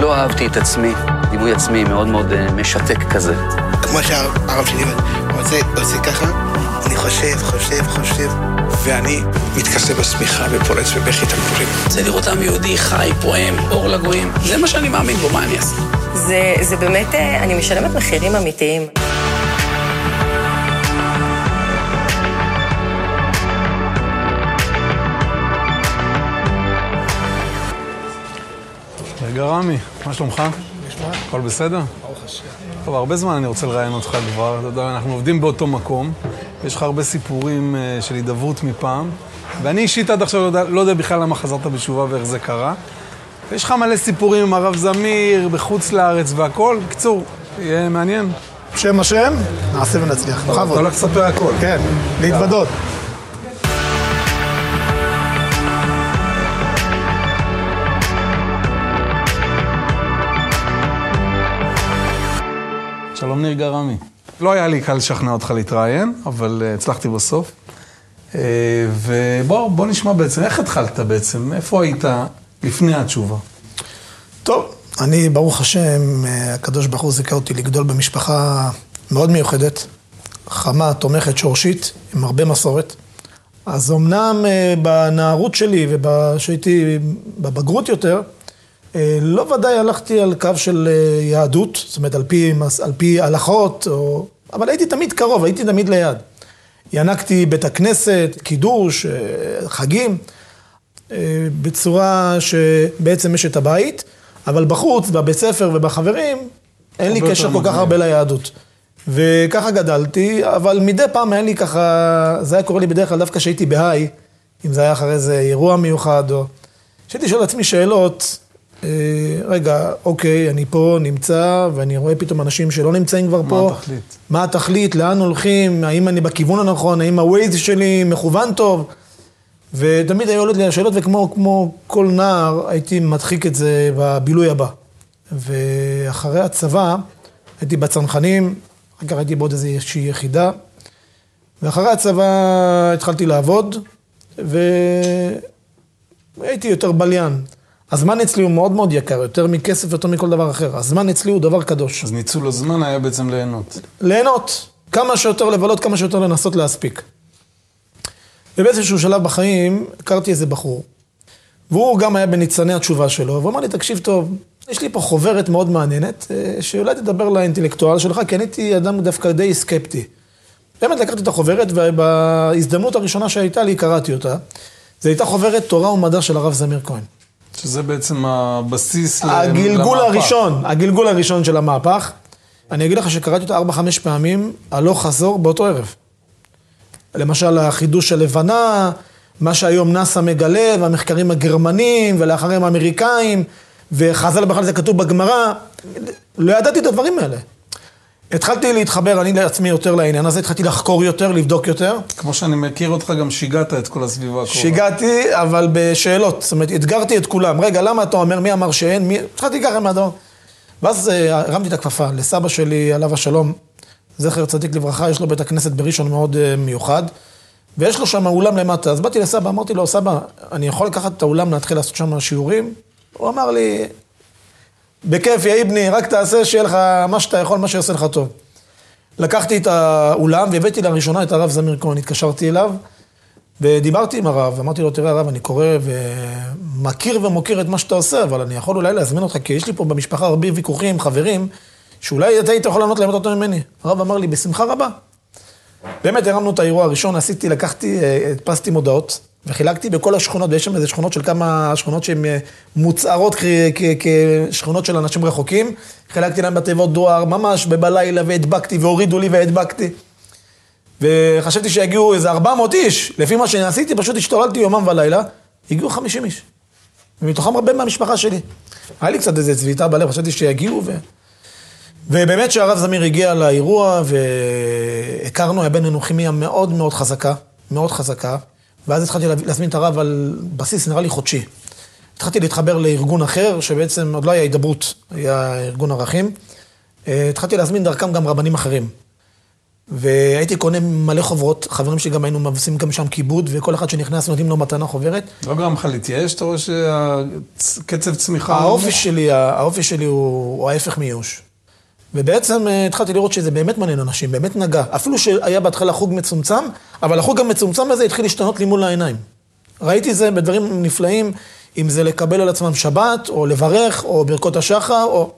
לא אהבתי את עצמי, דימוי עצמי מאוד מאוד אה, משתק כזה. כמו שהרב שלי רוצה, עושה ככה, אני חושב, חושב, חושב, ואני מתכסה בשמיכה ופורץ בבכי תמכורים. רוצה לראות עם יהודי חי, פועם, אור לגויים. זה מה שאני מאמין בו, מה אני אעשה? זה, זה באמת, אה, אני משלמת מחירים אמיתיים. רגע רמי, מה שלומך? הכל בסדר? ברוך השם. טוב, הרבה זמן אני רוצה לראיין אותך כבר, אתה יודע, אנחנו עובדים באותו מקום, יש לך הרבה סיפורים אה, של הידברות מפעם, ואני אישית עד עכשיו לא יודע, לא יודע בכלל למה חזרת בתשובה ואיך זה קרה. ויש לך מלא סיפורים עם הרב זמיר, בחוץ לארץ והכל, בקיצור, יהיה מעניין. שם השם, נעשה ונצליח. אתה בכבוד. הולך לספר הכל. כן, להתוודות. שלום ניר גרמי. לא היה לי קל לשכנע אותך להתראיין, אבל uh, הצלחתי בסוף. Uh, ובוא בוא נשמע בעצם, איך התחלת בעצם? איפה היית לפני התשובה? טוב, אני, ברוך השם, אה, הקדוש ברוך הוא זיכה אותי לגדול במשפחה מאוד מיוחדת, חמה, תומכת, שורשית, עם הרבה מסורת. אז אמנם אה, בנערות שלי וכשהייתי בבגרות יותר, אה, לא ודאי הלכתי על קו של אה, יהדות, זאת אומרת על פי, על פי הלכות, או... אבל הייתי תמיד קרוב, הייתי תמיד ליד. ינקתי בית הכנסת, קידוש, אה, חגים, אה, בצורה שבעצם יש את הבית, אבל בחוץ, בבית ספר ובחברים, אין לי קשר כל כך. הרבה ליהדות. וככה גדלתי, אבל מדי פעם היה לי ככה, זה היה קורה לי בדרך כלל דווקא כשהייתי בהיי, אם זה היה אחרי איזה אירוע מיוחד, או... כשהייתי שואל לעצמי שאלות, אה, רגע, אוקיי, אני פה נמצא, ואני רואה פתאום אנשים שלא נמצאים כבר מה פה. התכלית? מה התכלית, לאן הולכים, האם אני בכיוון הנכון, האם הווייז שלי מכוון טוב. ותמיד היו עולות לי השאלות, וכמו כמו כל נער, הייתי מדחיק את זה בבילוי הבא. ואחרי הצבא, הייתי בצנחנים, אחר כך הייתי בעוד איזושהי יחידה, ואחרי הצבא התחלתי לעבוד, והייתי יותר בליין. הזמן אצלי הוא מאוד מאוד יקר, יותר מכסף, יותר מכל דבר אחר. הזמן אצלי הוא דבר קדוש. אז ניצול הזמן היה בעצם ליהנות. ליהנות, כמה שיותר לבלות, כמה שיותר לנסות להספיק. ובאיזשהו שלב בחיים הכרתי איזה בחור, והוא גם היה בניצני התשובה שלו, והוא אמר לי, תקשיב טוב, יש לי פה חוברת מאוד מעניינת, אה, שאולי תדבר לאינטלקטואל שלך, כי אני הייתי אדם דווקא די סקפטי. באמת לקחתי את החוברת, ובהזדמנות הראשונה שהייתה לי, קראתי אותה. זו הייתה חוברת תורה ומדע של הרב זמיר כהן. שזה בעצם הבסיס הגלגול למהפך. הראשון, הגלגול הראשון של המהפך. אני אגיד לך שקראתי אותה ארבע, חמש פעמים, הלוך חזור באותו ערב. למשל, החידוש של לבנה, מה שהיום נאס"א מגלה, והמחקרים הגרמנים, ולאחריהם האמריקאים, וחז"ל בכלל זה כתוב בגמרא. לא ידעתי את הדברים האלה. התחלתי להתחבר אני לעצמי יותר לעניין הזה, התחלתי לחקור יותר, לבדוק יותר. כמו שאני מכיר אותך, גם שיגעת את כל הסביבה הקרובה. שיגעתי, אבל בשאלות. זאת אומרת, אתגרתי את כולם. רגע, למה אתה אומר, מי אמר שאין? מי... התחלתי ככה מהדבר. ואז אה, הרמתי את הכפפה לסבא שלי, עליו השלום, זכר צדיק לברכה, יש לו בית הכנסת בראשון מאוד אה, מיוחד, ויש לו שם אולם למטה. אז באתי לסבא, אמרתי לו, סבא, אני יכול לקחת את האולם, להתחיל לעשות שם שיעורים? הוא אמר לי, בכיף, יא איבני, רק תעשה שיהיה לך מה שאתה יכול, מה שיעשה לך טוב. לקחתי את האולם והבאתי לראשונה את הרב זמיר כהן, התקשרתי אליו ודיברתי עם הרב, אמרתי לו, תראה הרב, אני קורא ומכיר ומוקיר את מה שאתה עושה, אבל אני יכול אולי להזמין אותך, כי יש לי פה במשפחה הרבה ויכוחים, חברים, שאולי אתה היית יכול לענות להם טוב ממני. הרב אמר לי, בשמחה רבה. באמת הרמנו את האירוע הראשון, עשיתי, לקחתי, אה, הדפסתי מודעות, וחילקתי בכל השכונות, ויש שם איזה שכונות של כמה שכונות שהן אה, מוצהרות כשכונות של אנשים רחוקים. חילקתי להם בתיבות דואר, ממש בלילה, והדבקתי, והורידו לי והדבקתי. וחשבתי שיגיעו איזה 400 איש, לפי מה שאני עשיתי, פשוט השתוללתי יומם ולילה, הגיעו 50 איש. ומתוכם הרבה מהמשפחה שלי. היה לי קצת איזה צביטה בלב, חשבתי שיגיעו ו... ובאמת שהרב זמיר הגיע לאירוע והכרנו, היה בינינו כימיה מאוד מאוד חזקה, מאוד חזקה, ואז התחלתי לה- להזמין את הרב על בסיס נראה לי חודשי. התחלתי להתחבר לארגון אחר, שבעצם עוד לא היה הידברות, היה ארגון ערכים. אה, התחלתי להזמין דרכם גם רבנים אחרים. והייתי קונה מלא חוברות, חברים שלי גם היינו מבסים גם שם כיבוד, וכל אחד שנכנס נותנים לו מתנה חוברת. לא גרם לך להתייאש? אתה רואה שהקצב צמיחה... האופי שלי, האופי שלי הוא, הוא ההפך מייאוש. ובעצם אה, התחלתי לראות שזה באמת מעניין אנשים, באמת נגע. אפילו שהיה בהתחלה חוג מצומצם, אבל החוג המצומצם הזה התחיל להשתנות לי מול העיניים. ראיתי זה בדברים נפלאים, אם זה לקבל על עצמם שבת, או לברך, או ברכות השחר, או...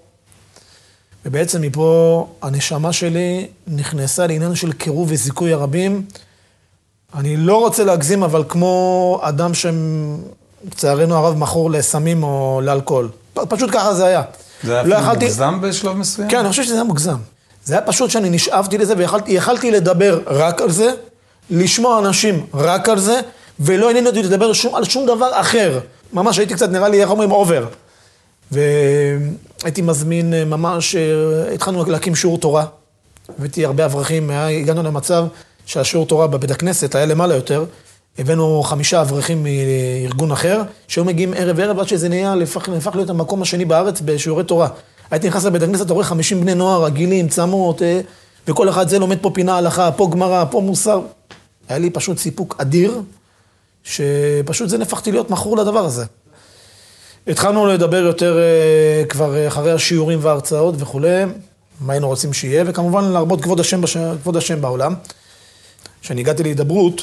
ובעצם מפה הנשמה שלי נכנסה לעניין של קירוב וזיכוי הרבים. אני לא רוצה להגזים, אבל כמו אדם שלצערנו הרב מכור לסמים או לאלכוהול. פשוט ככה זה היה. זה היה לא אפילו יכלתי- מוגזם בשלב מסוים? כן, אני חושב שזה היה מוגזם. זה היה פשוט שאני נשאבתי לזה ויכלתי יכלתי לדבר רק על זה, לשמוע אנשים רק על זה, ולא עניין אותי לדבר שום, על שום דבר אחר. ממש הייתי קצת, נראה לי, איך אומרים, אובר. והייתי מזמין אה, ממש, אה, התחלנו להקים שיעור תורה. הבאתי הרבה אברכים, היה- הגענו למצב שהשיעור תורה בבית הכנסת היה למעלה יותר. הבאנו חמישה אברכים מארגון אחר, שהיו מגיעים ערב ערב עד שזה נהיה, הפך, הפך להיות המקום השני בארץ בשיעורי תורה. הייתי נכנס לבית הכנסת, אתה רואה 50 בני נוער רגילים, צמות, אה, וכל אחד זה לומד פה פינה הלכה, פה גמרא, פה מוסר. היה לי פשוט סיפוק אדיר, שפשוט זה נהפכתי להיות מכור לדבר הזה. התחלנו לדבר יותר אה, כבר אחרי השיעורים וההרצאות וכולי, מה היינו רוצים שיהיה, וכמובן להרבות כבוד השם, בש... כבוד השם בעולם. כשאני הגעתי להידברות,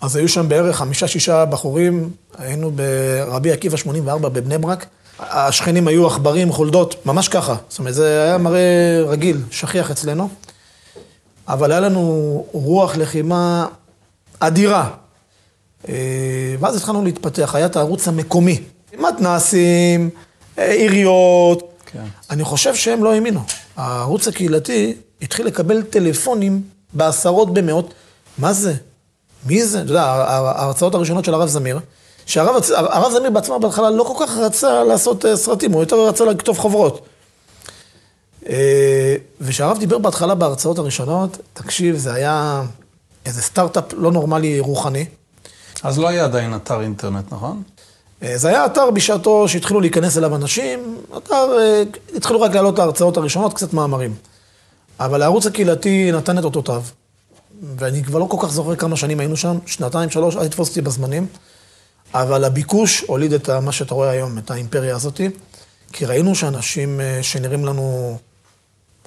אז היו שם בערך חמישה-שישה בחורים, היינו ברבי עקיבא 84 בבני ברק. השכנים היו עכברים, חולדות, ממש ככה. זאת אומרת, זה היה מראה רגיל, שכיח אצלנו. אבל היה לנו רוח לחימה אדירה. אה, ואז התחלנו להתפתח, היה את הערוץ המקומי. מתנ"סים, אה, עיריות. כן. אני חושב שהם לא האמינו. הערוץ הקהילתי התחיל לקבל טלפונים בעשרות במאות. מה זה? מי זה? אתה יודע, ההרצאות הראשונות של הרב זמיר, שהרב הרב זמיר בעצמו בהתחלה לא כל כך רצה לעשות אה, סרטים, הוא יותר רצה לכתוב חוברות. אה, וכשהרב דיבר בהתחלה בהרצאות הראשונות, תקשיב, זה היה איזה סטארט-אפ לא נורמלי רוחני. אז לא היה עדיין אתר אינטרנט, נכון? אה, זה היה אתר בשעתו שהתחילו להיכנס אליו אנשים, אתר, התחילו רק להעלות את ההרצאות הראשונות, קצת מאמרים. אבל הערוץ הקהילתי נתן את אותותיו, ואני כבר לא כל כך זוכר כמה שנים היינו שם, שנתיים, שלוש, אל תתפוס אותי בזמנים, אבל הביקוש הוליד את מה שאתה רואה היום, את האימפריה הזאתי, כי ראינו שאנשים אה, שנראים לנו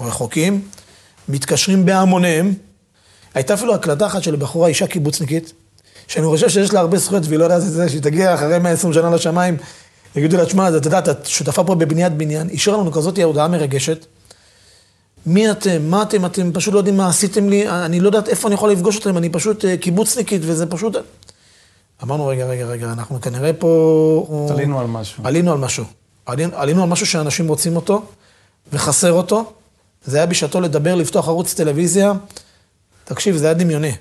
רחוקים, מתקשרים בהמוניהם. הייתה אפילו הקלטה אחת של בחורה, אישה קיבוצניקית, שאני חושב שיש לה הרבה זכויות והיא לא יודעת את זה, שהיא תגיע אחרי 120 שנה לשמיים, יגידו לה, תשמע, את יודעת, את שותפה פה בבניית בניין, השאירה לנו כזאת הודעה מרגשת. מי אתם? מה אתם? אתם פשוט לא יודעים מה עשיתם לי, אני לא יודעת איפה אני יכול לפגוש אתכם, אני פשוט אה, קיבוצניקית וזה פשוט... אמרנו, רגע, רגע, רגע, אנחנו כנראה פה... עלינו על משהו. עלינו על משהו. עלינו, עלינו על משהו שאנשים רוצים אותו, וחסר אותו. זה היה בשעתו לדבר, לפתוח ערוץ טלוויזיה. תקשיב, זה היה דמיוני.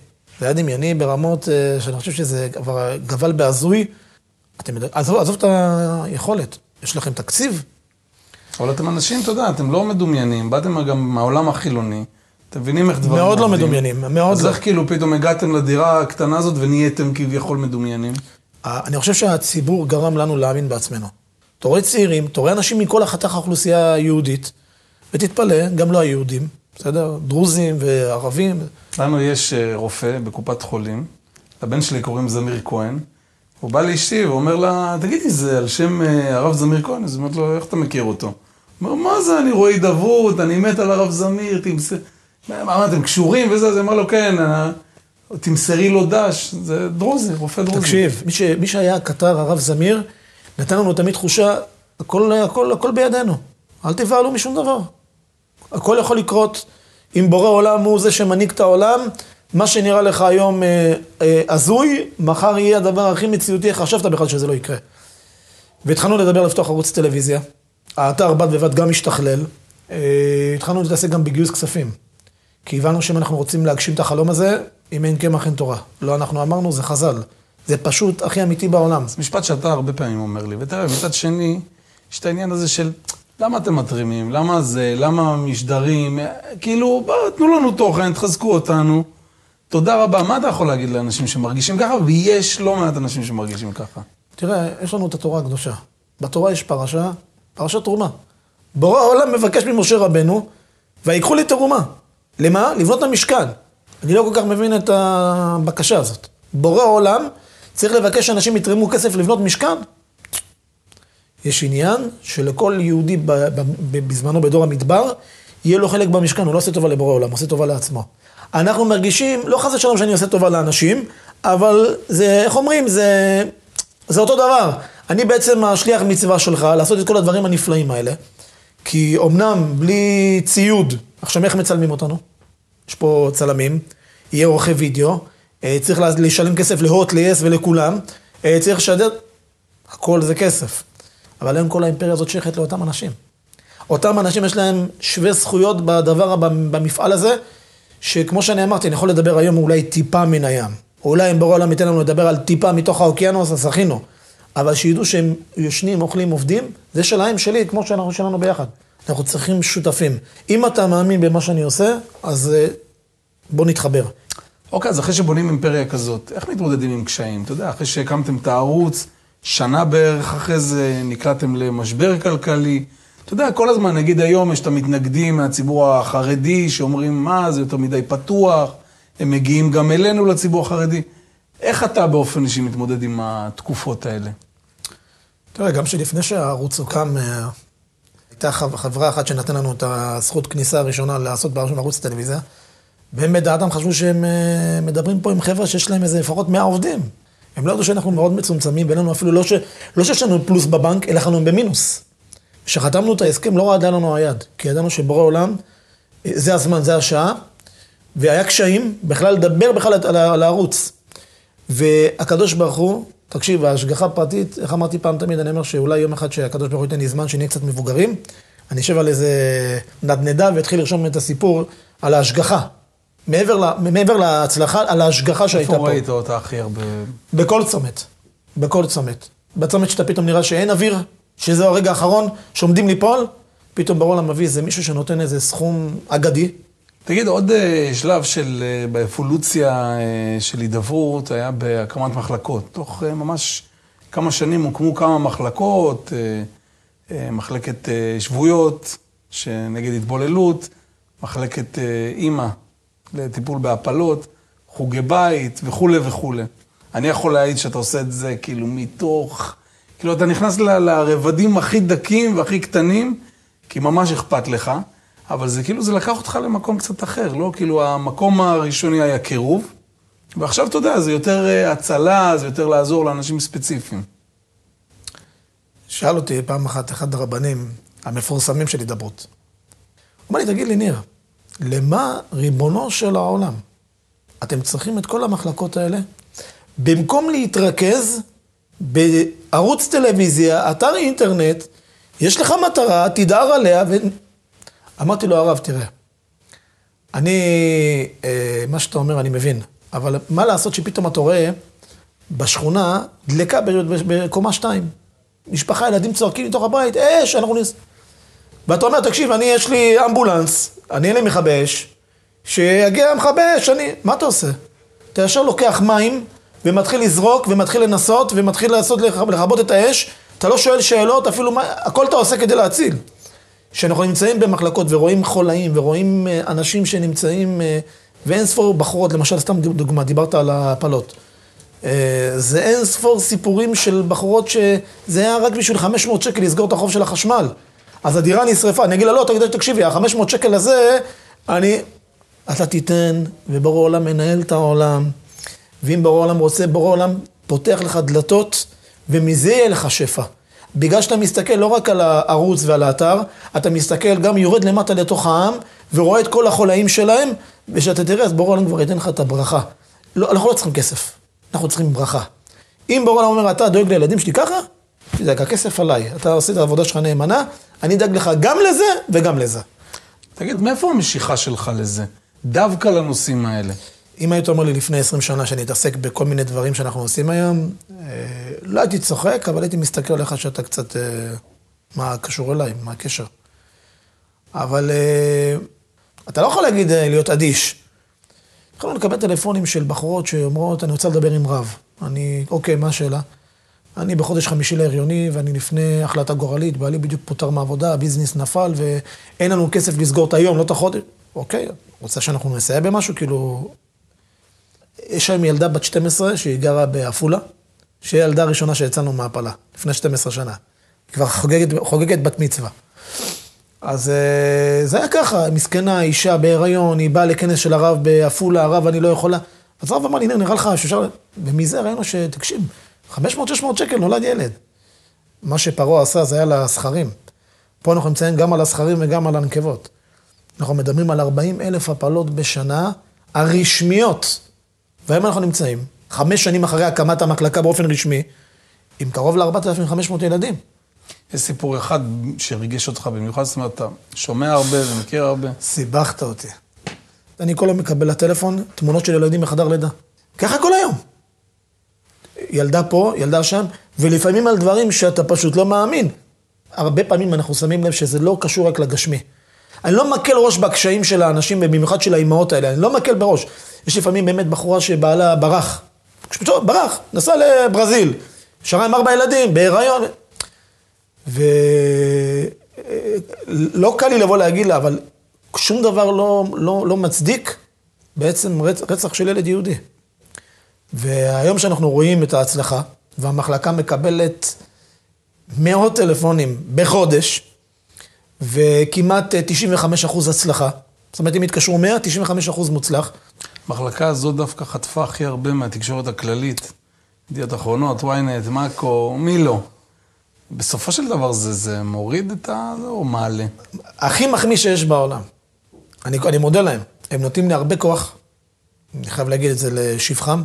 זה היה דמיוני ברמות אה, שאני חושב שזה כבר גבל בהזוי. אתם יודעים, עזוב, עזוב את היכולת, יש לכם תקציב? אבל אתם אנשים, אתה יודע, אתם לא מדומיינים, באתם גם מהעולם החילוני, אתם מבינים איך דברים מאוד לא עובדים. מדומיינים, מאוד אז לא. איך כאילו פתאום הגעתם לדירה הקטנה הזאת ונהייתם כביכול מדומיינים? אני חושב שהציבור גרם לנו להאמין בעצמנו. אתה רואה צעירים, אתה רואה אנשים מכל החתך האוכלוסייה היהודית, ותתפלא, גם לא היהודים, בסדר? דרוזים וערבים. לנו יש אה, רופא בקופת חולים, לבן שלי קוראים זמיר כהן, הוא בא לאשתי ואומר לה, תגידי, זה על שם אה, הרב זמיר כהן? אז היא אומרת לו, איך אתה מכיר אותו? אומר, מה זה, אני רואה הידברות, אני מת על הרב זמיר, תמסר... מה, אתם קשורים וזה? אז אמרה לו, כן, אה, תמסרי לו דש, זה דרוזי, רופא דרוזי. תקשיב, מי, ש, מי שהיה הקטר, הרב זמיר, נתן לנו תמיד תחושה, הכל, הכל, הכל בידינו. אל תבהלו משום דבר. הכל יכול לקרות. אם בורא עולם הוא זה שמנהיג את העולם, מה שנראה לך היום אה, אה, הזוי, מחר יהיה הדבר הכי מציאותי, איך חשבת בכלל שזה לא יקרה. והתחלנו לדבר לפתוח ערוץ טלוויזיה. האתר בד בבד גם השתכלל. אה, התחלנו להתעסק גם בגיוס כספים. כי הבנו שאם אנחנו רוצים להגשים את החלום הזה, אם אין קמח אין תורה. לא אנחנו אמרנו, זה חז"ל. זה פשוט הכי אמיתי בעולם. זה משפט שאתה הרבה פעמים אומר לי, ותראה, מצד שני, יש את העניין הזה של למה אתם מתרימים, למה זה, למה משדרים, כאילו, בואו, תנו לנו תוכן, תחזקו אותנו. תודה רבה. מה אתה יכול להגיד לאנשים שמרגישים ככה? ויש לא מעט אנשים שמרגישים ככה. תראה, יש לנו את התורה הקדושה. בתורה יש פרשה, פרשת תרומה. בורא העולם מבקש ממשה רבנו, ויקחו לי תרומה. למה? לבנות את המשכן. אני לא כל כך מבין את הבקשה הזאת. בורא עולם צריך לבקש שאנשים יתרמו כסף לבנות משכן? יש עניין שלכל יהודי בזמנו בדור המדבר, יהיה לו חלק במשכן, הוא לא עושה טובה לבורא עולם, הוא עושה טובה לעצמו. אנחנו מרגישים, לא חס ושלום שאני עושה טובה לאנשים, אבל זה, איך אומרים, זה, זה אותו דבר. אני בעצם השליח מצווה שלך לעשות את כל הדברים הנפלאים האלה. כי אמנם בלי ציוד, עכשיו איך מצלמים אותנו? יש פה צלמים, יהיה עורכי וידאו, אה, צריך לשלם כסף להוט, ליס ולכולם, אה, צריך לשדר, הכל זה כסף. אבל היום כל האימפריה הזאת שייכת לאותם אנשים. אותם אנשים יש להם שווה זכויות בדבר, במפעל הזה, שכמו שאני אמרתי, אני יכול לדבר היום אולי טיפה מן הים. אולי אם ברור העולם ייתן לנו לדבר על טיפה מתוך האוקיינוס, אז זכינו. אבל שידעו שהם יושנים, אוכלים, עובדים, זה שלהם, שלי, כמו שאנחנו שלנו ביחד. אנחנו צריכים שותפים. אם אתה מאמין במה שאני עושה, אז אה, בוא נתחבר. אוקיי, אז אחרי שבונים אימפריה כזאת, איך מתמודדים עם קשיים? אתה יודע, אחרי שהקמתם את הערוץ, שנה בערך אחרי זה נקלעתם למשבר כלכלי. אתה יודע, כל הזמן, נגיד היום יש את המתנגדים מהציבור החרדי, שאומרים, מה, זה יותר מדי פתוח, הם מגיעים גם אלינו לציבור החרדי. איך אתה באופן אישי מתמודד עם התקופות האלה? תראה, גם שלפני שהערוץ הוקם, אה, הייתה חב- חברה אחת שנתנה לנו את הזכות כניסה הראשונה לעשות בערוץ ערוץ טלוויזיה, והם בדעתם חשבו שהם אה, מדברים פה עם חבר'ה שיש להם איזה לפחות 100 עובדים. הם לא ידעו שאנחנו מאוד מצומצמים, ואין לנו אפילו, לא, ש... לא שיש לנו פלוס בבנק, אלא אנחנו במינוס. כשחתמנו את ההסכם לא רעדה לנו היד, כי ידענו שבורא עולם, אה, זה הזמן, זה השעה, והיה קשיים בכלל לדבר בכלל על הערוץ. והקדוש ברוך הוא, תקשיב, ההשגחה פרטית, איך אמרתי פעם תמיד, אני אומר שאולי יום אחד שהקדוש ברוך הוא ייתן לי זמן, שנהיה קצת מבוגרים, אני אשב על איזה נדנדה ואתחיל לרשום את הסיפור על ההשגחה. מעבר, לה, מעבר להצלחה, על ההשגחה שהייתה איפה פה. ראית אותה הכי הרבה? בכל צומת. בכל צומת. בצומת שאתה פתאום נראה שאין אוויר, שזה הרגע האחרון שעומדים ליפול, פתאום בעולם מביא איזה מישהו שנותן איזה סכום אגדי. תגיד, עוד אה, שלב של, אה, באבולוציה אה, של הידברות היה בהקמת מחלקות. תוך ממש כמה שנים הוקמו כמה מחלקות, מחלקת שבויות, שנגד התבוללות, מחלקת אימא לטיפול בהפלות, חוגי בית וכולי וכולי. אני יכול להעיד שאתה עושה את זה כאילו מתוך, כאילו אתה נכנס ל- לרבדים הכי דקים והכי קטנים, כי ממש אכפת לך, אבל זה כאילו, זה לקח אותך למקום קצת אחר, לא? כאילו המקום הראשוני היה קירוב, ועכשיו אתה יודע, זה יותר אה, הצלה, זה יותר לעזור לאנשים ספציפיים. שאל אותי פעם אחת אחד הרבנים המפורסמים של הידברות. הוא אמר לי, תגיד לי, ניר, למה ריבונו של העולם, אתם צריכים את כל המחלקות האלה? במקום להתרכז בערוץ טלוויזיה, אתר אינטרנט, יש לך מטרה, תדהר עליה. אמרתי לו, הרב, תראה, אני, אה, מה שאתה אומר, אני מבין, אבל מה לעשות שפתאום אתה רואה בשכונה דלקה בקומה שתיים. משפחה, ילדים צועקים מתוך הבית, אש, אנחנו נס... ואתה אומר, תקשיב, אני, יש לי אמבולנס, אני אין לי מכבי אש, שיגיע מכבי אש, אני... מה אתה עושה? אתה ישר לוקח מים, ומתחיל לזרוק, ומתחיל לנסות, ומתחיל לעשות, לכ- לכבות את האש, אתה לא שואל שאלות, אפילו מה... הכל אתה עושה כדי להציל. כשאנחנו נמצאים במחלקות ורואים חולאים, ורואים אה, אנשים שנמצאים, אה, ואין ספור בחורות, למשל, סתם דוגמה, דיברת על הפלות. אה, זה אין ספור סיפורים של בחורות שזה היה רק בשביל 500 שקל לסגור את החוב של החשמל. אז הדירה נשרפה, אני אגיד לה, לא, תגיד, תקשיבי, ה-500 שקל הזה, אני... אתה תיתן, ובורא עולם מנהל את העולם, ואם בורא עולם רוצה, בורא עולם פותח לך דלתות, ומזה יהיה לך שפע. בגלל שאתה מסתכל לא רק על הערוץ ועל האתר, אתה מסתכל גם יורד למטה לתוך העם, ורואה את כל החולאים שלהם, ושאתה תראה, אז בורא עולם כבר ייתן לך את הברכה. לא, אנחנו לא צריכים כסף, אנחנו צריכים ברכה. אם בורא עולם אומר, אתה דואג לילדים שלי ככה, תדאג, הכסף עליי, אתה עושה את העבודה שלך נאמנה, אני אדאג לך גם לזה וגם לזה. תגיד, מאיפה המשיכה שלך לזה? דווקא לנושאים האלה. אם היית אומר לי לפני 20 שנה שאני אתעסק בכל מיני דברים שאנחנו עושים היום, אה, לא הייתי צוחק, אבל הייתי מסתכל עליך שאתה קצת, אה, מה קשור אליי, מה הקשר. אבל אה, אתה לא יכול להגיד להיות אדיש. יכולנו לקבל טלפונים של בחורות שאומרות, אני רוצה לדבר עם רב. אני, אוקיי, מה השאלה? אני בחודש חמישי להריוני, ואני לפני החלטה גורלית, בעלי בדיוק פוטר מהעבודה, הביזנס נפל, ואין לנו כסף לסגור את היום, לא את החודש. אוקיי, רוצה שאנחנו נסייע במשהו? כאילו... יש היום ילדה בת 12 שהיא גרה בעפולה, שהיא הילדה הראשונה שיצאנו מהפלה, לפני 12 שנה. היא כבר חוגגת, חוגגת בת מצווה. אז אה, זה היה ככה, מסכנה, אישה בהיריון, היא באה לכנס של הרב בעפולה, הרב, אני לא יכולה. אז הרב אמר לי, "ניר, נראה לך שאפשר... ומזה ראינו ש... תקשיב, 500-600 שקל נולד ילד. מה שפרעה עשה זה היה לזכרים. פה אנחנו נמצאים גם על הזכרים וגם על הנקבות. אנחנו מדברים על 40 אלף הפלות בשנה, הרשמיות. והיום אנחנו נמצאים, חמש שנים אחרי הקמת המחלקה באופן רשמי, עם קרוב ל-4,500 ילדים. יש סיפור אחד שריגש אותך במיוחד, זאת אומרת, אתה שומע הרבה ומכיר הרבה. סיבכת אותי. אני כל היום מקבל לטלפון תמונות של ילדים בחדר לידה. ככה כל היום. ילדה פה, ילדה שם, ולפעמים על דברים שאתה פשוט לא מאמין. הרבה פעמים אנחנו שמים לב שזה לא קשור רק לגשמי. אני לא מקל ראש בקשיים של האנשים, במיוחד של האימהות האלה, אני לא מקל בראש. יש לפעמים באמת בחורה שבעלה ברח. ברח, נסע לברזיל, שרה עם ארבע ילדים, בהיריון. ולא קל לי לבוא להגיד לה, אבל שום דבר לא, לא, לא מצדיק בעצם רצ... רצח של ילד יהודי. והיום שאנחנו רואים את ההצלחה, והמחלקה מקבלת מאות טלפונים בחודש, וכמעט 95 אחוז הצלחה, זאת אומרת, אם יתקשרו 100, 95 אחוז מוצלח. המחלקה הזאת דווקא חטפה הכי הרבה מהתקשורת הכללית. ידיעות אחרונות, ynet, מאקו, מי לא. בסופו של דבר זה, זה מוריד את ה... או מעלה? הכי מחמיא שיש בעולם. אני, אני מודה להם. הם נותנים לי הרבה כוח, אני חייב להגיד את זה לשבחם,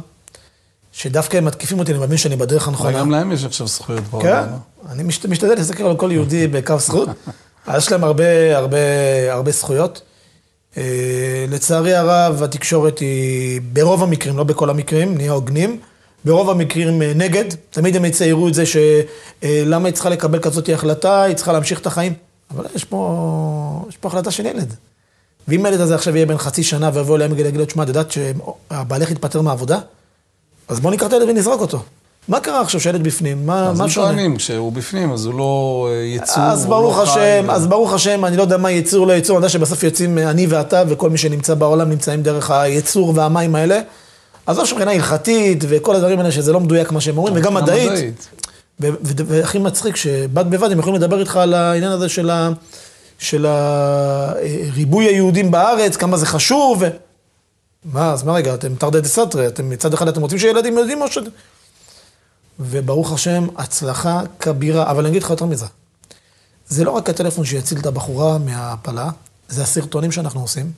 שדווקא הם מתקיפים אותי, אני מאמין שאני בדרך הנכונה. גם להם יש עכשיו זכויות כן, בעולם. אני משת, משתדל להסתכל על כל יהודי בקו זכות. אז יש להם הרבה, הרבה, הרבה זכויות. אה, לצערי הרב, התקשורת היא, ברוב המקרים, לא בכל המקרים, נהיה הוגנים, ברוב המקרים אה, נגד. תמיד הם יציירו את זה שלמה היא צריכה לקבל כזאת החלטה, היא צריכה להמשיך את החיים. אבל יש פה, יש פה החלטה של ילד. ואם הילד הזה עכשיו יהיה בן חצי שנה ויבוא אליהם ויגיד לו, תשמע, את יודעת שהבעלך התפטר מהעבודה? אז בוא ניקח את הילד ונזרוק אותו. מה קרה עכשיו שהילד בפנים? מה, אז מה הם שונה? טוענים, כשהוא בפנים, אז הוא לא אה, יצור, אז ברוך לא חי, השם, ו- אז ברוך השם, אני לא יודע מה יצור לא יצור, אני יודע שבסוף יוצאים אני ואתה וכל מי שנמצא בעולם נמצאים דרך היצור והמים האלה. אז לא שמבחינה הלכתית וכל הדברים האלה שזה לא מדויק מה שהם אומרים, וגם מדעית. והכי מצחיק שבד בבד הם יכולים לדבר איתך על העניין הזה של, ה- של ה- ריבוי היהודים בארץ, כמה זה חשוב. ו... מה, אז מה רגע, אתם תרדי דסתרי, אתם מצד אחד אתם רוצים שילדים יודעים או ש... וברוך השם, הצלחה כבירה, אבל אני אגיד לך יותר מזה. זה לא רק הטלפון שיציל את הבחורה מההפלה, זה הסרטונים שאנחנו עושים.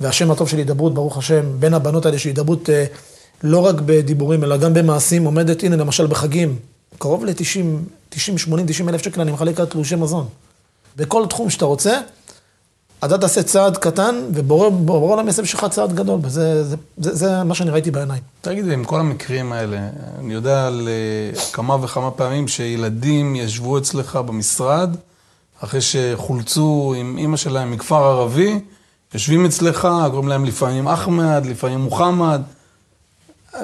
והשם הטוב של הידברות, ברוך השם, בין הבנות האלה שהידברות אה, לא רק בדיבורים, אלא גם במעשים, עומדת, הנה, למשל בחגים, קרוב ל-90, 90, 80, 90 אלף שקל אני מחלק על תלושי מזון. בכל תחום שאתה רוצה, אתה תעשה צעד קטן, ובורא בורא עולם יעשה בשבילך צעד גדול, וזה זה, זה, זה מה שאני ראיתי בעיניים. תגיד לי, עם כל המקרים האלה, אני יודע על אה, כמה וכמה פעמים שילדים ישבו אצלך במשרד, אחרי שחולצו עם אימא שלהם מכפר ערבי, יושבים אצלך, קוראים להם לפעמים אחמד, לפעמים מוחמד.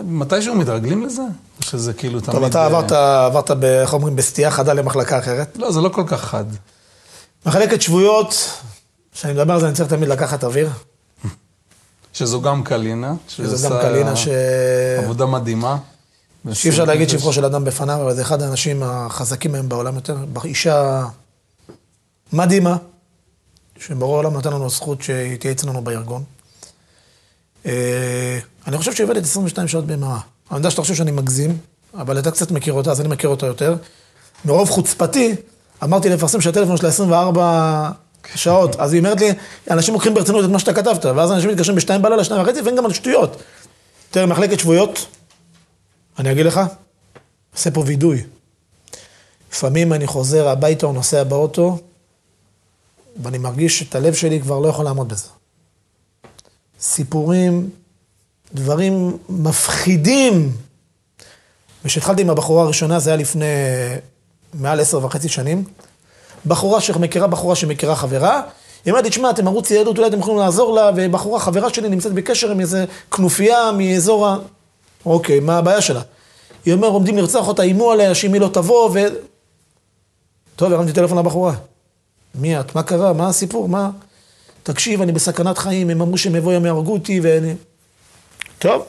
מתישהו מתרגלים לזה? או שזה כאילו תמיד... טוב, אתה אה, עברת, עברת, איך אומרים, בסטייה חדה למחלקה אחרת. לא, זה לא כל כך חד. מחלקת שבויות, כשאני מדבר על זה, אני צריך תמיד לקחת אוויר. שזו גם קלינה. שזה גם קלינה ש... עבודה מדהימה. שאי אפשר להגיד שבחו של אדם בפניו, אבל זה אחד האנשים החזקים היום בעולם יותר. אישה מדהימה, שבורא העולם נתן לנו זכות שהיא תהיה אצלנו בארגון. אה, אני חושב שהיא עובדת 22 שעות ביממה. אני יודע שאתה חושב שאני מגזים, אבל אתה קצת מכיר אותה, אז אני מכיר אותה יותר. מרוב חוצפתי, אמרתי לפרסם שהטלפון שלה 24 שעות, אז היא אומרת לי, אנשים לוקחים ברצינות את מה שאתה כתבת, ואז אנשים מתקשרים בשתיים בלילה, שתיים וחצי, ואין גם על שטויות. תראה, מחלקת שבויות, אני אגיד לך, עושה פה וידוי. לפעמים אני חוזר הביתה או נוסע באוטו, ואני מרגיש שאת הלב שלי כבר לא יכול לעמוד בזה. סיפורים, דברים מפחידים. וכשהתחלתי עם הבחורה הראשונה, זה היה לפני מעל עשר וחצי שנים. בחורה שמכירה בחורה שמכירה חברה, היא אומרת לי, תשמע, אתם ערוץ יהדות, אולי אתם יכולים לעזור לה, ובחורה חברה שלי נמצאת בקשר עם איזה כנופיה מאזור ה... אוקיי, מה הבעיה שלה? היא אומרת, עומדים לרצוח אותה, איימו עליה, שאם היא לא תבוא, ו... טוב, הרמתי טלפון לבחורה. מי את? מה קרה? מה הסיפור? מה... תקשיב, אני בסכנת חיים, הם אמרו שהם יבואו, הם יהרגו אותי, ואני... טוב.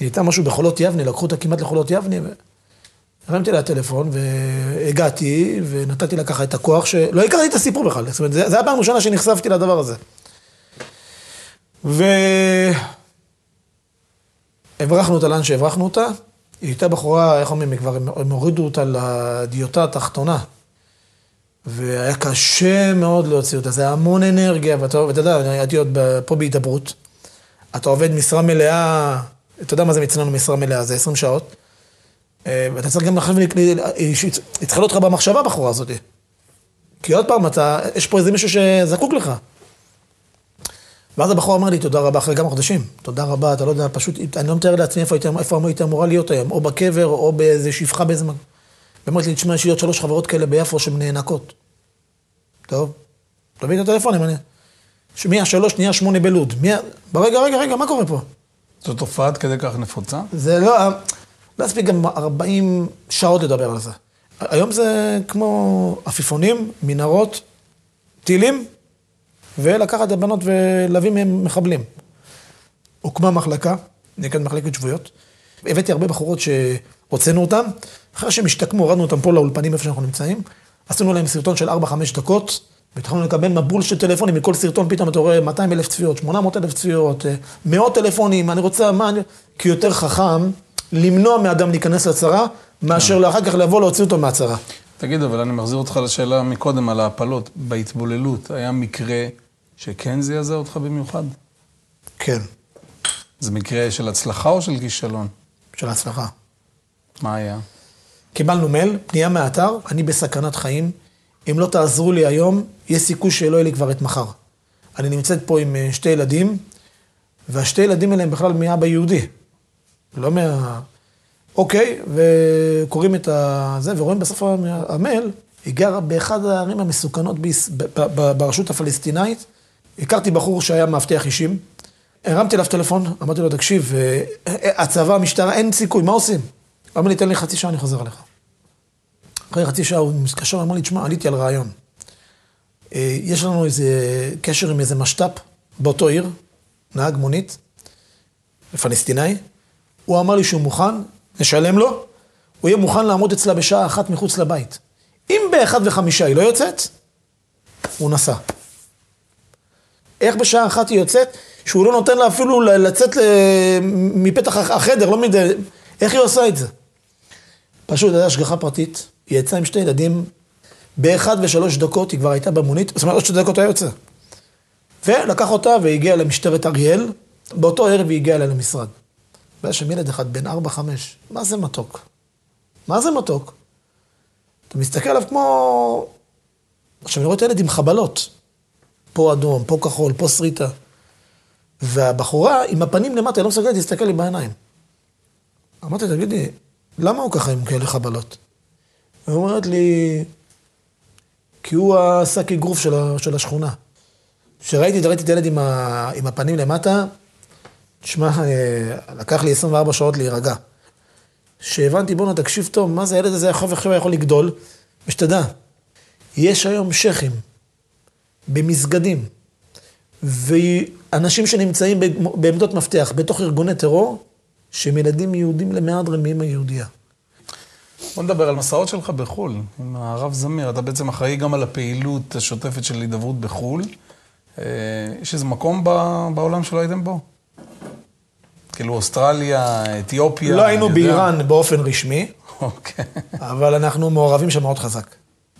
היא הייתה משהו בחולות יבנה, לקחו אותה כמעט לחולות יבנה, הרמתי לה טלפון, והגעתי, ונתתי לה ככה את הכוח, שלא הכרתי את הסיפור בכלל, זאת אומרת, זה היה פעם ראשונה שנחשפתי לדבר הזה. והברחנו אותה לאן שהברחנו אותה, היא הייתה בחורה, איך אומרים, כבר הם הורידו אותה לדיוטה התחתונה. והיה קשה מאוד להוציא אותה, זה היה המון אנרגיה, ואתה, ואתה יודע, הייתי עוד פה בהידברות. אתה עובד משרה מלאה, אתה יודע מה זה אצלנו משרה מלאה, זה 20 שעות. אה, ואתה צריך גם לחשוב, היא צריכה להיות לך במחשבה, הבחורה הזאת. כי עוד פעם, אתה, יש פה איזה מישהו שזקוק לך. ואז הבחור אמר לי, תודה רבה, אחרי כמה חודשים. תודה רבה, אתה לא יודע, פשוט, אני לא מתאר לעצמי איפה, איפה הייתי אמורה להיות היום, או בקבר, או באיזה שפחה באיזה... ואמרתי לי, תשמע, יש לי עוד שלוש חברות כאלה ביפו שהן נאנקות. טוב, תביא את הטלפונים, אני... מי השלוש, נהיה שמונה בלוד. מי... ברגע, רגע, רגע, מה קורה פה? זו תופעה עד כדי כך נפוצה? זה לא... לא אספיק גם 40 שעות לדבר על זה. היום זה כמו עפיפונים, מנהרות, טילים, ולקחת את הבנות ולהביא מהם מחבלים. הוקמה מחלקה, נקראת מחלקת שבויות. הבאתי הרבה בחורות שהוצאנו אותן, אחרי שהם השתקמו, הורדנו אותם פה לאולפנים איפה שאנחנו נמצאים, עשינו להם סרטון של 4-5 דקות, והתחלנו לקבל מבול של טלפונים, מכל סרטון פתאום אתה רואה 200 אלף צפיות, 800 אלף צפיות, אה, מאות טלפונים, אני רוצה, מה אני... כי יותר חכם למנוע מאדם להיכנס לצרה, מאשר לאחר כך לבוא להוציא אותו מהצרה. תגיד, אבל אני מחזיר אותך לשאלה מקודם על ההפלות. בהתבוללות, היה מקרה שכן זעזע אותך במיוחד? כן. זה מקרה של הצלחה או של כישלון? של הצלחה. מה היה? קיבלנו מייל, פנייה מהאתר, אני בסכנת חיים. אם לא תעזרו לי היום, יש סיכוי שלא יהיה לי כבר את מחר. אני נמצאת פה עם אה, שתי ילדים, והשתי ילדים האלה הם בכלל מאבא יהודי. לא מה... אוקיי, וקוראים את זה, ורואים בסוף המייל, היא גרה באחד הערים המסוכנות ברשות הפלסטינאית. הכרתי בחור שהיה מאבטח אישים, הרמתי אליו טלפון, אמרתי לו, תקשיב, אה, הצבא, המשטרה, אין סיכוי, מה עושים? הוא אמר לי, תן לי חצי שעה, אני חוזר אליך. אחרי חצי שעה הוא מתקשר, אמר לי, תשמע, עליתי על רעיון. אה, יש לנו איזה קשר עם איזה משת"פ באותו עיר, נהג מונית, פלסטיני. הוא אמר לי שהוא מוכן, נשלם לו, הוא יהיה מוכן לעמוד אצלה בשעה אחת מחוץ לבית. אם באחד וחמישה היא לא יוצאת, הוא נסע. איך בשעה אחת היא יוצאת, שהוא לא נותן לה אפילו לצאת מפתח החדר, לא מדי... איך היא עושה את זה? פשוט, הייתה השגחה פרטית, היא יצאה עם שתי ילדים, באחד ושלוש דקות היא כבר הייתה במונית, זאת אומרת, עוד שתי דקות היה יוצא. ולקח אותה והגיע למשטרת אריאל, באותו ערב היא הגיעה אליה למשרד. והיה שם ילד אחד, בן ארבע, חמש, מה זה מתוק? מה זה מתוק? אתה מסתכל עליו כמו... עכשיו, אני רואה את הילד עם חבלות. פה אדום, פה כחול, פה שריטה. והבחורה עם הפנים למטה, לא מסוגלת להסתכל לי בעיניים. אמרתי, תגידי, למה הוא ככה עם כאלה חבלות? היא אומרת לי, כי הוא השק אגרוף של, השכונה. כשראיתי, ראיתי את הילד עם הפנים למטה, תשמע, אה, לקח לי 24 שעות להירגע. שהבנתי, בואנה, תקשיב טוב, מה זה הילד הזה יכול עכשיו יכול לגדול? ושתדע, יש היום שכים במסגדים, ואנשים שנמצאים בעמדות מפתח בתוך ארגוני טרור, שהם ילדים יהודים למהדרין מאמא יהודייה. בוא נדבר על מסעות שלך בחו"ל, עם הרב זמיר. אתה בעצם אחראי גם על הפעילות השוטפת של הידברות בחו"ל. אה, יש איזה מקום בעולם שלא הייתם בו? כאילו אוסטרליה, אתיופיה. לא היינו באיראן באופן רשמי, אוקיי. אבל אנחנו מעורבים שם מאוד חזק,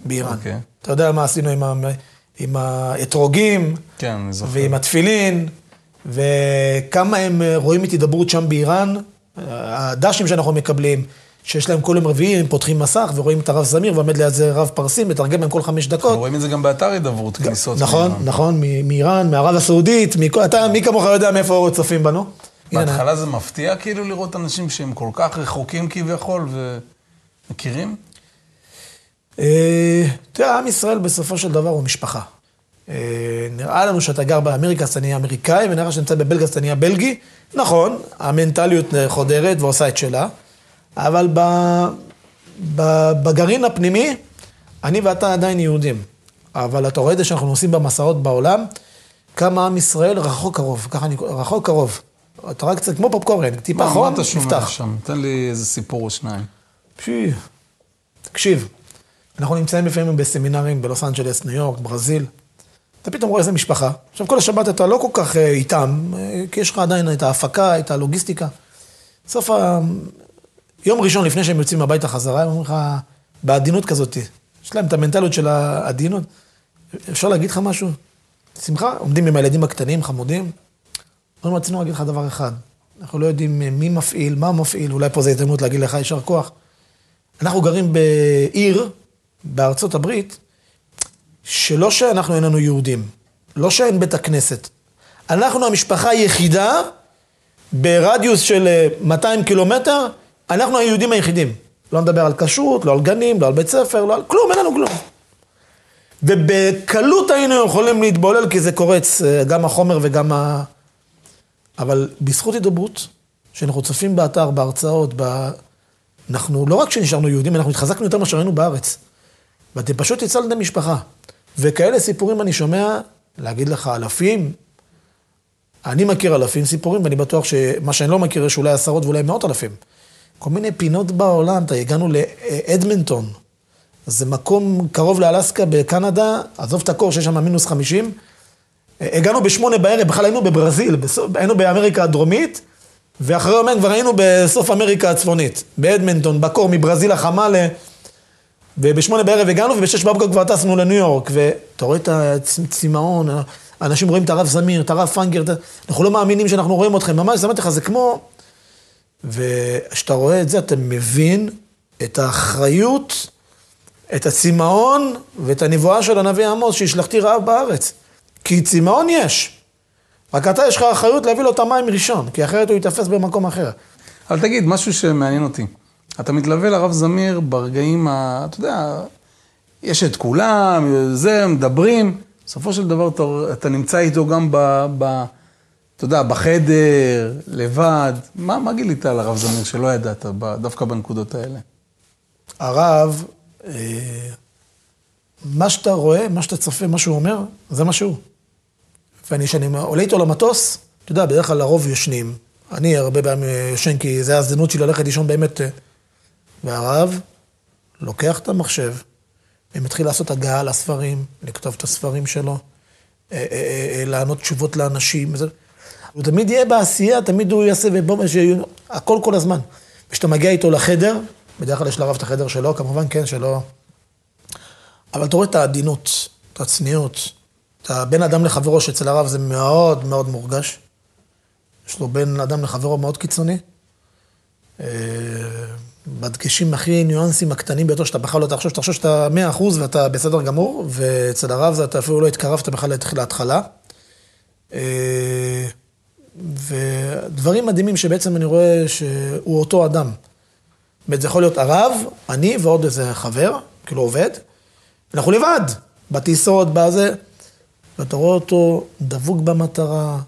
באיראן. אוקיי. אתה יודע מה עשינו עם, ה... עם האתרוגים, כן. ועם התפילין, וכמה הם רואים את הידברות שם באיראן, הדשים שאנחנו מקבלים, שיש להם כל יום רביעי, הם פותחים מסך ורואים את הרב זמיר, ועומד ליד זה רב פרסי, מתרגם להם כל חמש דקות. אנחנו רואים את זה גם באתר הידברות, כניסות. נכון, מאיראן. נכון, מאיראן, מערב הסעודית, מכל, אתה, מי כמוך יודע מאיפה צופים בנו? בהתחלה זה מפתיע כאילו לראות אנשים שהם כל כך רחוקים כביכול ומכירים? אה, תראה, עם ישראל בסופו של דבר הוא משפחה. אה, נראה לנו שאתה גר באמריקה, אז אתה נהיה אמריקאי, ונראה שאתה נמצא בבלגיה, אז אתה נהיה בלגי. נכון, המנטליות חודרת ועושה את שלה, אבל ב, ב, בגרעין הפנימי, אני ואתה עדיין יהודים. אבל אתה רואה את זה שאנחנו נוסעים במסעות בעולם, כמה עם ישראל רחוק קרוב, ככה אני, רחוק קרוב. אתה רק קצת כמו פופקורן, טיפה חום, מה אתה שומע נפתח. שם? תן לי איזה סיפור או שניים. פשי. תקשיב, אנחנו נמצאים לפעמים בסמינרים בלוס אנג'לס, ניו יורק, ברזיל. אתה פתאום רואה איזה משפחה. עכשיו, כל השבת אתה לא כל כך אה, איתם, אה, כי יש לך עדיין את ההפקה, את הלוגיסטיקה. בסוף ה... יום ראשון לפני שהם יוצאים הביתה חזרה, הם אומרים לך, בעדינות כזאת, יש להם את המנטליות של העדינות. אפשר להגיד לך משהו? שמחה, עומדים עם הילדים הקטנים, חמודים. אומרים, רצינו להגיד לך דבר אחד, אנחנו לא יודעים אה, מי מפעיל, מה מפעיל, אולי פה זו הזדמנות להגיד לך יישר כוח. אנחנו גרים בעיר, בארצות הברית, שלא שאנחנו אין לנו יהודים, לא שאין בית הכנסת. אנחנו המשפחה היחידה ברדיוס של אה, 200 קילומטר, אנחנו היהודים היחידים. לא נדבר על כשרות, לא על גנים, לא על בית ספר, לא על כלום, אין לנו כלום. ובקלות היינו יכולים להתבולל כי זה קורץ, אה, גם החומר וגם ה... אבל בזכות הידברות, שאנחנו צופים באתר, בהרצאות, ב... אנחנו לא רק שנשארנו יהודים, אנחנו התחזקנו יותר מאשר היינו בארץ. ואתם פשוט הצלתם משפחה. וכאלה סיפורים אני שומע, להגיד לך אלפים, אני מכיר אלפים סיפורים, ואני בטוח שמה שאני לא מכיר יש אולי עשרות ואולי מאות אלפים. כל מיני פינות בעולם, הגענו לאדמנטון, זה מקום קרוב לאלסקה בקנדה, עזוב את הקור שיש שם מינוס 50. הגענו בשמונה בערב, בכלל היינו בברזיל, בסוף, היינו באמריקה הדרומית, ואחרי יומיים כבר היינו בסוף אמריקה הצפונית, באדמנטון, בקור, מברזיל החמה ל... ובשמונה בערב הגענו, ובשש בבוקר כבר טסנו לניו יורק, ואתה רואה את הצמאון, אנשים רואים את הרב זמיר, את הרב פנגר, את... אנחנו לא מאמינים שאנחנו רואים אתכם, ממש, אמרתי לך, זה כמו... וכשאתה רואה את זה, אתה מבין את האחריות, את הצמאון ואת הנבואה של הנביא עמוס, שהשלכתי רעב בארץ. כי צמאון יש. רק אתה יש לך אחריות להביא לו את המים ראשון, כי אחרת הוא ייתפס במקום אחר. אבל תגיד, משהו שמעניין אותי. אתה מתלווה לרב זמיר ברגעים ה... אתה יודע, יש את כולם, זה, מדברים. בסופו של דבר אתה, אתה נמצא איתו גם ב... ב אתה יודע, בחדר, לבד. מה, מה גילית על הרב זמיר שלא ידעת ב, דווקא בנקודות האלה? הרב, אה, מה שאתה רואה, מה שאתה צופה, מה שהוא אומר, זה מה שהוא. ואני, כשאני עולה איתו למטוס, אתה יודע, בדרך כלל לרוב ישנים. אני הרבה פעמים ישן, כי זה ההזדמנות שלי ללכת לישון באמת. אה, והרב לוקח את המחשב ומתחיל לעשות הגעה לספרים, לכתוב את הספרים שלו, אה, אה, אה, לענות תשובות לאנשים. הוא תמיד יהיה בעשייה, תמיד הוא יעשה, ובוא, שיהיו- הכל כל הזמן. כשאתה מגיע איתו לחדר, בדרך כלל יש לרב את החדר שלו, כמובן, כן, שלו. אבל אתה רואה את העדינות, את הצניעות, את הבין אדם לחברו, שאצל הרב זה מאוד מאוד מורגש. יש לו בין אדם לחברו מאוד קיצוני. אה, בדגשים הכי ניואנסים הקטנים ביותר, שאתה בכלל לא תחשוב, שאתה חושב שאתה מאה אחוז ואתה בסדר גמור, ואצל הרב זה אתה אפילו לא התקרבת בכלל להתחלה. אה, ודברים מדהימים שבעצם אני רואה שהוא אותו אדם. זאת אומרת, זה יכול להיות הרב, אני ועוד איזה חבר, כאילו עובד. אנחנו לבד, בטיסות, בזה, ואתה רואה אותו דבוק במטרה,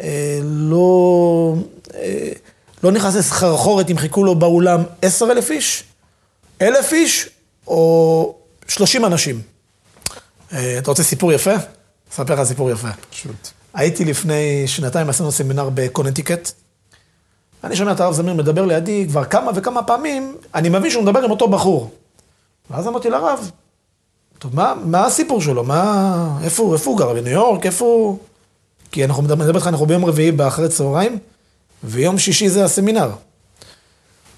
אה, לא, אה, לא נכנס לסחרחורת אם חיכו לו באולם עשר אלף איש, אלף איש או שלושים אנשים. אה, אתה רוצה סיפור יפה? אספר לך סיפור יפה. פשוט. הייתי לפני שנתיים, עשינו סמינר בקונטיקט. אני שומע את הרב זמיר מדבר לידי כבר כמה וכמה פעמים, אני מבין שהוא מדבר עם אותו בחור. ואז אמרתי לרב, טוב, מה, מה הסיפור שלו? מה, איפה איפה הוא גר? בניו יורק? איפה הוא? כי אנחנו מדבר מדבר איתך, אנחנו ביום רביעי באחרי צהריים, ויום שישי זה הסמינר.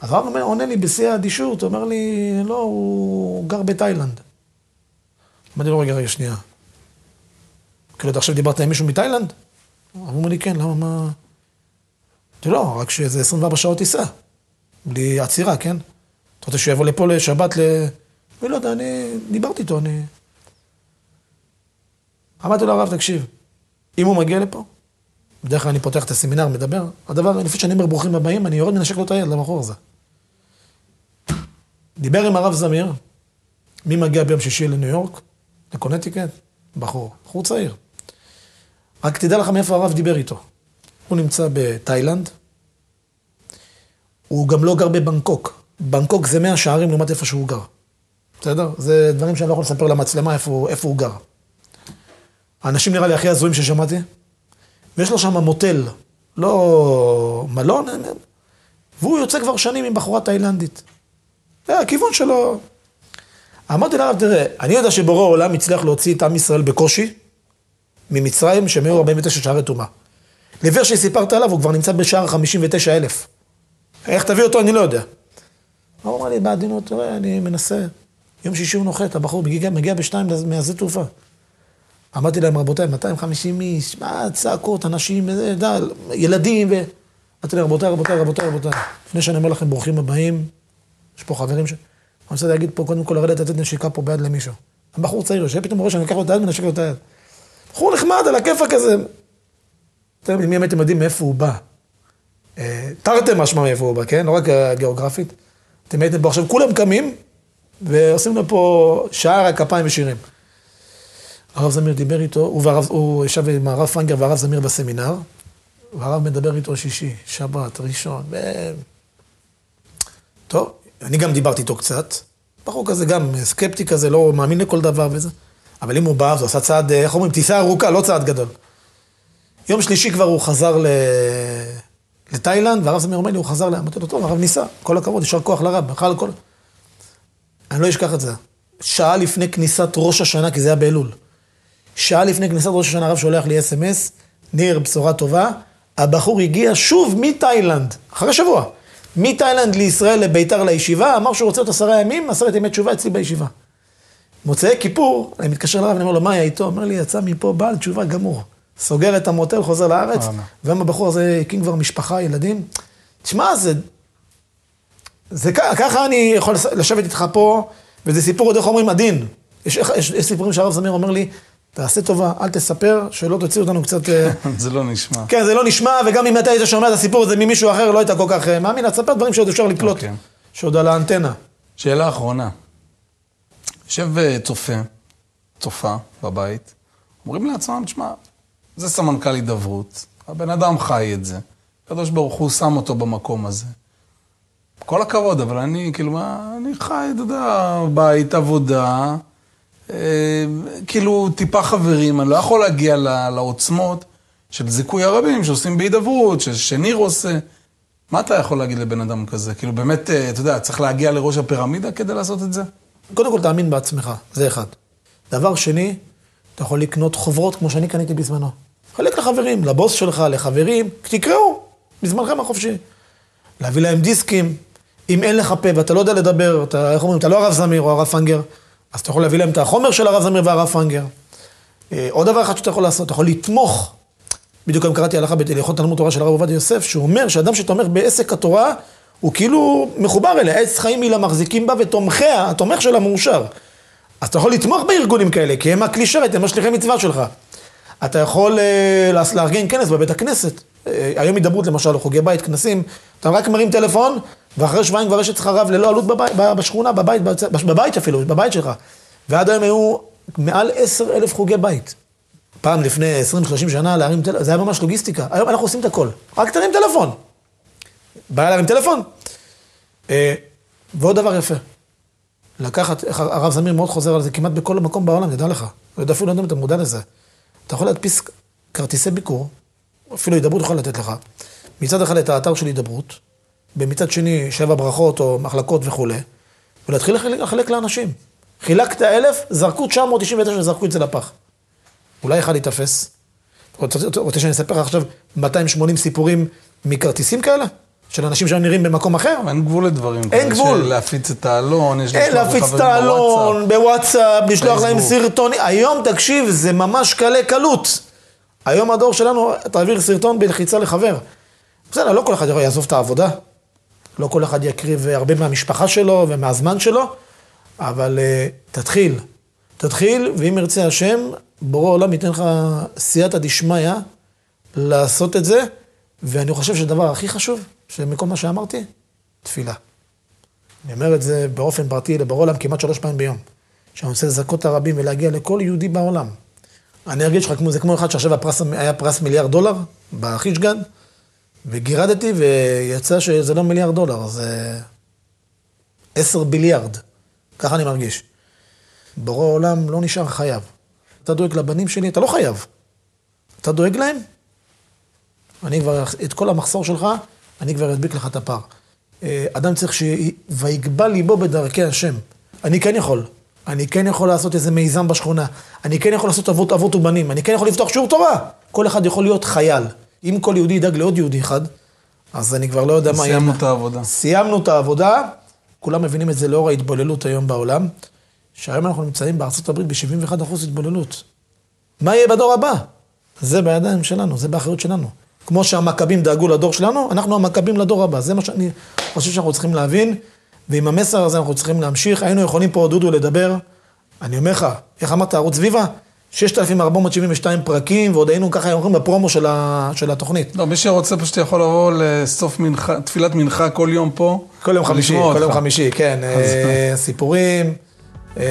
אז הרב אומר, עונה לי בשיא האדישות, אומר לי, לא, הוא גר בתאילנד. אמרתי לו, רגע, רגע, שנייה. כאילו, אתה עכשיו דיברת עם מישהו מתאילנד? הוא אומר לי, כן, למה, מה... אמרתי, לא, רק שזה 24 שעות טיסה. בלי עצירה, כן? אתה רוצה שהוא יבוא לפה לשבת. אני לא יודע, אני דיברתי איתו, אני... אמרתי לו, הרב, תקשיב, אם הוא מגיע לפה, בדרך כלל אני פותח את הסמינר, מדבר, הדבר, לפני שאני אומר ברוכים הבאים, אני יורד מנשק לו את היד לבחור הזה. דיבר עם הרב זמיר, מי מגיע ביום שישי לניו יורק? לקונטיקט? בחור, בחור צעיר. רק תדע לך מאיפה הרב דיבר איתו. הוא נמצא בתאילנד, הוא גם לא גר בבנקוק. בנקוק זה מאה שערים לעומת איפה שהוא גר. בסדר? זה דברים שאני לא יכול לספר למצלמה איפה, איפה הוא גר. האנשים נראה לי הכי הזויים ששמעתי, ויש לו שם מוטל, לא מלון, והוא יוצא כבר שנים עם בחורה תאילנדית. זה הכיוון שלו. אמרתי לרב, תראה, אני יודע שבורא העולם הצליח להוציא את עם ישראל בקושי ממצרים, שהם היו 49 שערי טומאה. לבר שסיפרת עליו, הוא כבר נמצא בשער 59 אלף. איך תביא אותו, אני לא יודע. הוא אמר לי בעדינות, תראה, אני מנסה. יום שישי הוא נוחת, הבחור מגיע, מגיע בשתיים מהשדה תעופה. אמרתי להם, רבותיי, 250 איש, מה צעקות, אנשים, דל, ילדים, ו... אמרתי להם, רבותיי, רבותיי, רבותיי, רבותיי, לפני שאני אומר לכם ברוכים הבאים, יש פה חברים ש... אני רוצה להגיד פה, קודם כל לרדת לתת נשיקה פה ביד למישהו. הבחור צעיר יושב, פתאום רואה שאני אקח לו את היד ונשק לו את היד. בחור נחמד, על הכיפאק כזה. אתם מי הייתם יודעים מאיפה הוא בא. אה, תרתי משמע מאיפה הוא בא, כן? לא רק גיאוגרפית. אתם הייתם פה עכשיו, כולם קמים ועושים לו פה שעה רק כפיים ושירים. הרב זמיר דיבר איתו, הוא, והרב, הוא ישב עם הרב פרנגר והרב זמיר בסמינר, והרב מדבר איתו שישי, שבת, ראשון, ו... טוב, אני גם דיברתי איתו קצת. בחור כזה גם סקפטי כזה, לא מאמין לכל דבר וזה. אבל אם הוא בא, אז הוא עשה צעד, איך אומרים, טיסה ארוכה, לא צעד גדול. יום שלישי כבר הוא חזר ל... לתאילנד, והרב זמיר אומר לי, הוא חזר, אמרתי לו, טוב, הרב ניסה, כל הכבוד, יישר כוח לרב, בכלל כל... אני לא אשכח את זה. שעה לפני כניסת ראש השנה, כי זה היה באלול. שעה לפני כניסת ראש השנה, הרב שולח לי אס.אם.אס, ניר, בשורה טובה, הבחור הגיע שוב מתאילנד, אחרי שבוע, מתאילנד לישראל, לביתר, לישיבה, אמר שהוא רוצה עוד עשרה ימים, עשרת ימי תשובה אצלי בישיבה. מוצאי כיפור, אני מתקשר לרב, אני אומר לו, מה היה איתו? אומר לי, יצא מפה בעל תשובה גמור. סוגר את המוטל, חוזר לארץ, והיום הבחור הזה הקים כבר משפחה, ילדים. תשמע, זה... זה ככה אני יכול לשבת איתך פה, וזה סיפור עוד איך אומרים עדין. יש, יש, יש סיפורים שהרב זמיר אומר לי, תעשה טובה, אל תספר, שלא תוציא אותנו קצת... זה לא נשמע. כן, זה לא נשמע, וגם אם אתה היית שומע את הסיפור הזה ממישהו אחר, לא היית כל כך מאמין, אז תספר דברים שעוד אפשר לקלוט, okay. שעוד על האנטנה. שאלה אחרונה. יושב צופה, צופה בבית, אומרים לעצמם, תשמע, זה סמנכ"ל הידברות, הבן אדם חי את זה, הקדוש ברוך הוא שם אותו במקום הזה. כל הכבוד, אבל אני, כאילו, מה, אני חי, אתה יודע, בית, עבודה, אה, כאילו, טיפה חברים, אני לא יכול להגיע לעוצמות של זיכוי הרבים שעושים בהידברות, שניר עושה. מה אתה יכול להגיד לבן אדם כזה? כאילו, באמת, אה, אתה יודע, צריך להגיע לראש הפירמידה כדי לעשות את זה? קודם כל, תאמין בעצמך, זה אחד. דבר שני, אתה יכול לקנות חוברות כמו שאני קניתי בזמנו. חלק לחברים, לבוס שלך, לחברים, תקראו, בזמנכם החופשי. להביא להם דיסקים, אם אין לך פה ואתה לא יודע לדבר, אתה, איך אומרים, אתה לא הרב זמיר או הרב פנגר, אז אתה יכול להביא להם את החומר של הרב זמיר והרב פנגר. אה, עוד דבר אחד שאתה יכול לעשות, אתה יכול לתמוך. בדיוק היום קראתי הלכה בהלכות תלמוד תורה של הרב עובדיה יוסף, שהוא אומר שאדם שתומך בעסק התורה, הוא כאילו מחובר אליה, עץ חיים היא למחזיקים בה ותומכיה, התומך שלה מאושר. אז אתה יכול לתמוך בארגונים כאלה, כי הם הכלי שרת, הם השליחי מצווה שלך. אתה יכול uh, לארגן כנס בבית הכנסת. Uh, היום הידברות למשל, חוגי בית, כנסים, אתה רק מרים טלפון, ואחרי שבועיים כבר יש אצלך רב ללא עלות בבית, בשכונה, בבית, בבית אפילו, בבית שלך. ועד היום היו מעל עשר אלף חוגי בית. פעם לפני 20-30 שנה להרים טלפון, זה היה ממש לוגיסטיקה. היום אנחנו עושים את הכל. רק תרים טלפון. בעיה להרים טלפון. Uh, ועוד דבר יפה. לקחת, הרב זמיר מאוד חוזר על זה כמעט בכל מקום בעולם, תדע לך. אפילו לא יודע אם אתה מודע לזה. אתה יכול להדפיס כרטיסי ביקור, אפילו הידברות יכול לתת לך. מצד אחד את האתר של הידברות, ומצד שני שבע ברכות או מחלקות וכולי, ולהתחיל לחלק לאנשים. חילקת אלף, זרקו 999, זרקו את זה לפח. אולי אחד ייתפס. רוצה, שאני אספר לך עכשיו 280 סיפורים מכרטיסים כאלה? של אנשים שהיו נראים במקום אחר? אין גבול לדברים. אין גבול. להפיץ את העלון, יש אין להפיץ את העלון, בוואטסאפ, לשלוח להם סרטונים. היום, תקשיב, זה ממש קלה קלות. היום הדור שלנו, תעביר סרטון בלחיצה לחבר. בסדר, לא כל אחד יעזוב את העבודה. לא כל אחד יקריב הרבה מהמשפחה שלו ומהזמן שלו, אבל uh, תתחיל. תתחיל, ואם ירצה השם, בורא עולם ייתן לך סייעתא דשמיא לעשות את זה, ואני חושב שהדבר הכי חשוב, שמכל מה שאמרתי, תפילה. אני אומר את זה באופן פרטי לבורא עולם כמעט שלוש פעמים ביום. שאני רוצה לזכות את הרבים ולהגיע לכל יהודי בעולם. אני ארגיש לך זה כמו אחד שעכשיו היה פרס מיליארד דולר בחישגן, וגירדתי ויצא שזה לא מיליארד דולר, זה עשר ביליארד. ככה אני מרגיש. בורא עולם לא נשאר חייב. אתה דואג לבנים שלי, אתה לא חייב. אתה דואג להם? אני כבר, את כל המחסור שלך, אני כבר אדביק לך את הפער. אה, אדם צריך ש... ויגבה ליבו בדרכי השם. אני כן יכול. אני כן יכול לעשות איזה מיזם בשכונה. אני כן יכול לעשות אבות אבות ובנים. אני כן יכול לפתוח שיעור תורה. כל אחד יכול להיות חייל. אם כל יהודי ידאג לעוד יהודי אחד, אז אני כבר לא יודע מה יהיה. סיימנו את העבודה. סיימנו את העבודה, כולם מבינים את זה לאור ההתבוללות היום בעולם, שהיום אנחנו נמצאים בארצות הברית ב-71% התבוללות. מה יהיה בדור הבא? זה בידיים שלנו, זה באחריות שלנו. כמו שהמכבים דאגו לדור שלנו, אנחנו המכבים לדור הבא. זה מה שאני חושב שאנחנו צריכים להבין, ועם המסר הזה אנחנו צריכים להמשיך. היינו יכולים פה, דודו, לדבר, אני אומר לך, איך אמרת, ערוץ סביבה? 6,472 פרקים, ועוד היינו ככה אומרים בפרומו של, ה, של התוכנית. לא, מי שרוצה פשוט יכול לבוא לסוף מנחה, תפילת מנחה כל יום פה. כל יום חמישי, כל יום אותך. חמישי, כן. אה, סיפורים. אה,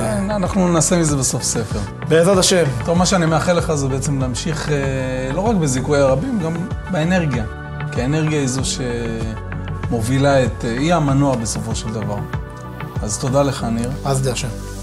אה, אנחנו נעשה מזה בסוף ספר. בעזרת השם. טוב, מה שאני מאחל לך זה בעצם להמשיך אה, לא רק בזיכוי הרבים, גם באנרגיה. כי האנרגיה היא זו שמובילה את... אה, היא המנוע בסופו של דבר. אז תודה לך, ניר. אז די השם.